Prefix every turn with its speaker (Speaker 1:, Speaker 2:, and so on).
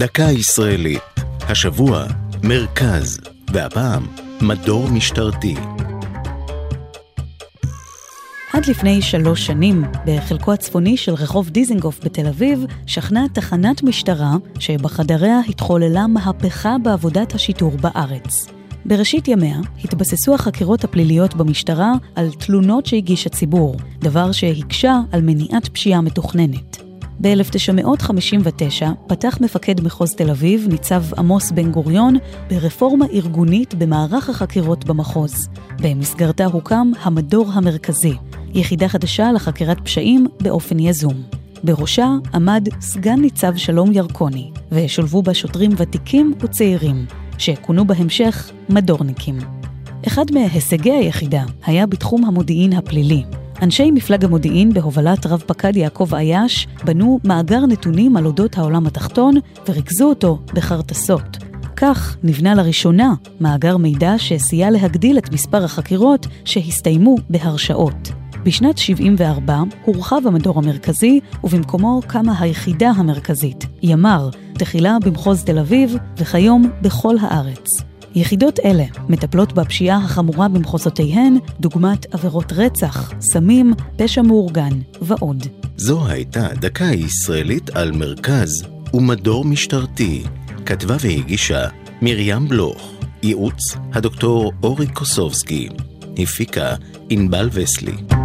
Speaker 1: דקה ישראלית. השבוע, מרכז, והפעם, מדור משטרתי.
Speaker 2: עד לפני שלוש שנים, בחלקו הצפוני של רחוב דיזנגוף בתל אביב, שכנה תחנת משטרה שבחדריה התחוללה מהפכה בעבודת השיטור בארץ. בראשית ימיה התבססו החקירות הפליליות במשטרה על תלונות שהגיש הציבור, דבר שהקשה על מניעת פשיעה מתוכננת. ב-1959 פתח מפקד מחוז תל אביב, ניצב עמוס בן גוריון, ברפורמה ארגונית במערך החקירות במחוז. במסגרתה הוקם המדור המרכזי, יחידה חדשה לחקירת פשעים באופן יזום. בראשה עמד סגן ניצב שלום ירקוני, ושולבו בה שוטרים ותיקים וצעירים, שכונו בהמשך מדורניקים. אחד מהישגי היחידה היה בתחום המודיעין הפלילי. אנשי מפלג המודיעין בהובלת רב פקד יעקב עייש בנו מאגר נתונים על אודות העולם התחתון וריכזו אותו בחרטסות. כך נבנה לראשונה מאגר מידע שסייע להגדיל את מספר החקירות שהסתיימו בהרשעות. בשנת 74 הורחב המדור המרכזי, ובמקומו קמה היחידה המרכזית, ימ"ר, תחילה במחוז תל אביב, וכיום בכל הארץ. יחידות אלה מטפלות בפשיעה החמורה במחוזותיהן, דוגמת עבירות רצח, סמים, פשע מאורגן ועוד.
Speaker 1: זו הייתה דקה ישראלית על מרכז ומדור משטרתי. כתבה והגישה מרים בלוך, ייעוץ הדוקטור אורי קוסובסקי, הפיקה ענבל וסלי.